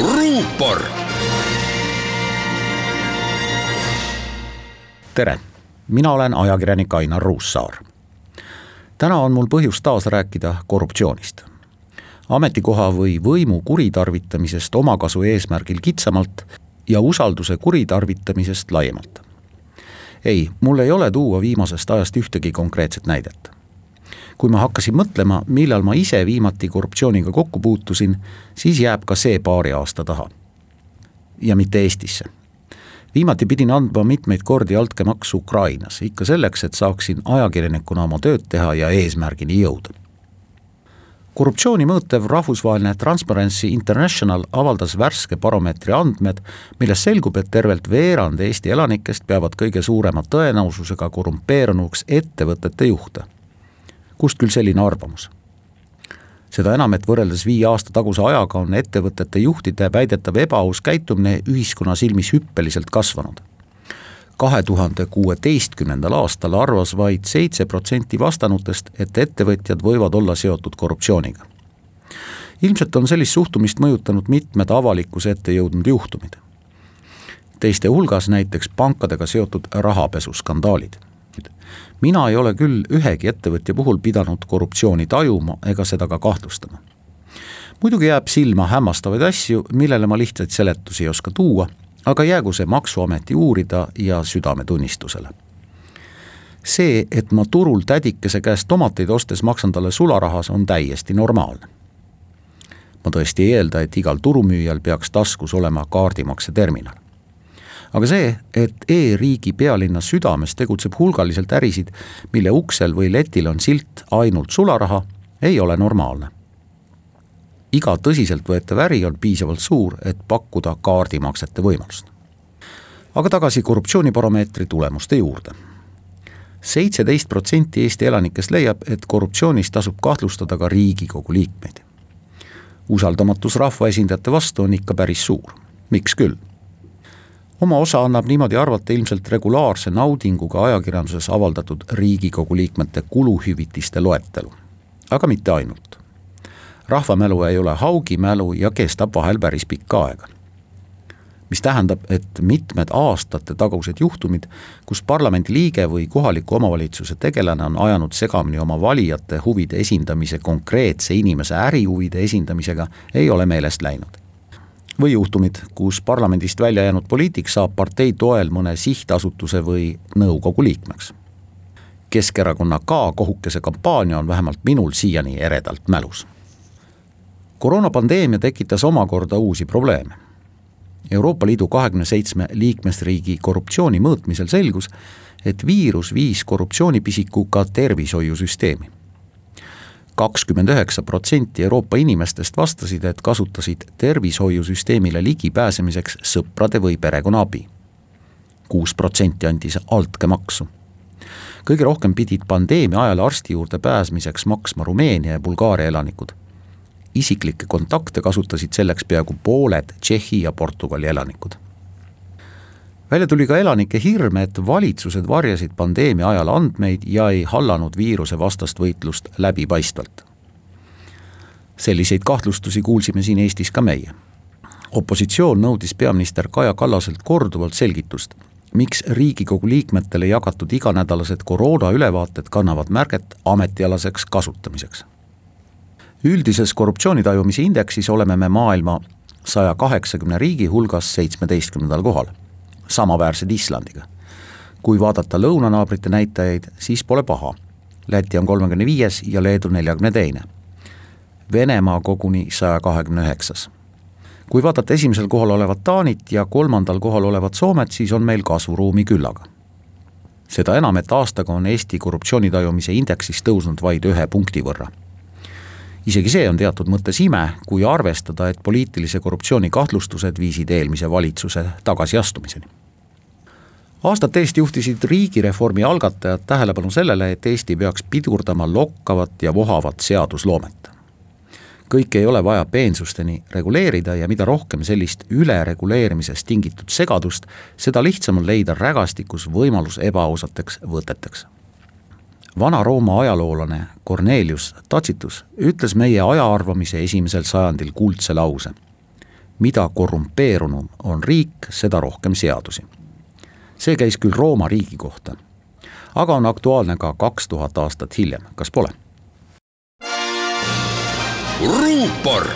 ruupor. tere, mina olen ajakirjanik Ainar Ruussaar täna on mul põhjust taas rääkida korruptsioonist. ametikoha või võimu kuritarvitamisest omakasu eesmärgil kitsamalt ja usalduse kuritarvitamisest laiemalt. ei, mul ei ole tuua viimasest ajast ühtegi konkreetset näidet. Kui ma hakkasin mõtlema, millal ma ise viimati korruptsiooniga kokku puutusin, siis jääb ka see paari aasta taha. ja mitte Eestisse viimati pidin andma mitmeid kordi altkäemaksu Ukrainas, ikka selleks, et saaksin ajakirjanikuna oma tööd teha ja eesmärgini jõuda. korruptsiooni mõõtev rahvusvaheline Transparency International avaldas värske baromeetri andmed, millest selgub, et tervelt veerand Eesti elanikest peavad kõige suurema tõenäosusega korrumpeerunuks ettevõtete juhte. Kust küll selline arvamus? seda enam, et võrreldes viie aasta taguse ajaga on ettevõtete juhtide väidetav ebaaus käitumine ühiskonna silmis hüppeliselt kasvanud. kahe tuhande kuueteistkümnendal aastal arvas vaid seitse protsenti vastanutest, et ettevõtjad võivad olla seotud korruptsiooniga. ilmselt on sellist suhtumist mõjutanud mitmed avalikkuse ette jõudnud juhtumid. teiste hulgas näiteks pankadega seotud rahapesuskandaalid mina ei ole küll ühegi ettevõtja puhul pidanud korruptsiooni tajuma ega seda ka kahtlustama. muidugi jääb silma hämmastavaid asju, millele ma lihtsaid seletusi ei oska tuua, aga jäägu see Maksuameti uurida ja südametunnistusele. see, et ma turul tädikese käest tomateid ostes maksan talle sularahas, on täiesti normaalne. ma tõesti ei eelda, et igal turumüüjal peaks taskus olema kaardimakseterminal aga see, et e-riigi pealinna südames tegutseb hulgaliselt ärisid, mille uksel või letil on silt ainult sularaha, ei ole normaalne. iga tõsiseltvõetav äri on piisavalt suur, et pakkuda kaardimaksete võimalust. aga tagasi korruptsioonibaromeetri tulemuste juurde seitseteist protsenti Eesti elanikest leiab, et korruptsioonis tasub kahtlustada ka Riigikogu liikmeid. usaldamatus rahvaesindajate vastu on ikka päris suur, miks küll oma osa annab niimoodi arvata ilmselt regulaarse naudinguga ajakirjanduses avaldatud Riigikogu liikmete kuluhüvitiste loetelu, aga mitte ainult. rahvamälu ei ole haugimälu ja kestab vahel päris pikka aega. mis tähendab, et mitmed aastate tagused juhtumid, kus parlamendi liige või kohaliku omavalitsuse tegelane on ajanud segamini oma valijate huvide esindamise konkreetse inimese ärihuvide esindamisega, ei ole meelest läinud või juhtumid, kus parlamendist välja jäänud poliitik saab partei toel mõne sihtasutuse või nõukogu liikmeks. Keskerakonna K-kohukese kampaania on vähemalt minul siiani eredalt mälus. koroonapandeemia tekitas omakorda uusi probleeme. Euroopa Liidu kahekümne seitsme liikmesriigi korruptsiooni mõõtmisel selgus, et viirus viis korruptsioonipisiku ka tervishoiusüsteemi kakskümmend üheksa protsenti Euroopa inimestest vastasid, et kasutasid tervishoiusüsteemile ligipääsemiseks sõprade või perekonna abi. kuus protsenti andis altkäemaksu. kõige rohkem pidid pandeemia ajal arsti juurde pääsmiseks maksma Rumeenia ja Bulgaaria elanikud. isiklikke kontakte kasutasid selleks peaaegu pooled Tšehhi ja Portugali elanikud välja tuli ka elanike hirm, et valitsused varjasid pandeemia ajal andmeid ja ei hallanud viiruse vastast võitlust läbipaistvalt. selliseid kahtlustusi kuulsime siin Eestis ka meie. opositsioon nõudis peaminister Kaja Kallaselt korduvalt selgitust, miks Riigikogu liikmetele jagatud iganädalased koroonaülevaated kannavad märget ametialaseks kasutamiseks. üldises korruptsioonitajumise indeksis oleme me maailma saja kaheksakümne riigi hulgas seitsmeteistkümnendal kohal samaväärsed Islandiga. kui vaadata lõunanaabrite näitajaid, siis pole paha. Läti on kolmekümne viies ja Leedu neljakümne teine. Venemaa koguni saja kahekümne üheksas. kui vaadata esimesel kohal olevat Taanit ja kolmandal kohal olevat Soomet, siis on meil kasvuruumi küllaga. seda enam, et aastaga on Eesti korruptsioonitajumise indeksis tõusnud vaid ühe punkti võrra isegi see on teatud mõttes ime, kui arvestada, et poliitilise korruptsiooni kahtlustused viisid eelmise valitsuse tagasiastumiseni. Aastate eest juhtisid riigireformi algatajad tähelepanu sellele, et Eesti peaks pidurdama lokkavat ja vohavat seadusloomet. kõike ei ole vaja peensusteni reguleerida ja mida rohkem sellist ülereguleerimisest tingitud segadust, seda lihtsam on leida rägastikus võimalus ebaausateks võteteks Vana-Rooma ajaloolane Cornelius Tacitus ütles meie ajaarvamise esimesel sajandil kuldse lause. mida korrumpeerunum on riik, seda rohkem seadusi. See käis küll Rooma riigi kohta, aga on aktuaalne ka kaks tuhat aastat hiljem, kas pole? ruupor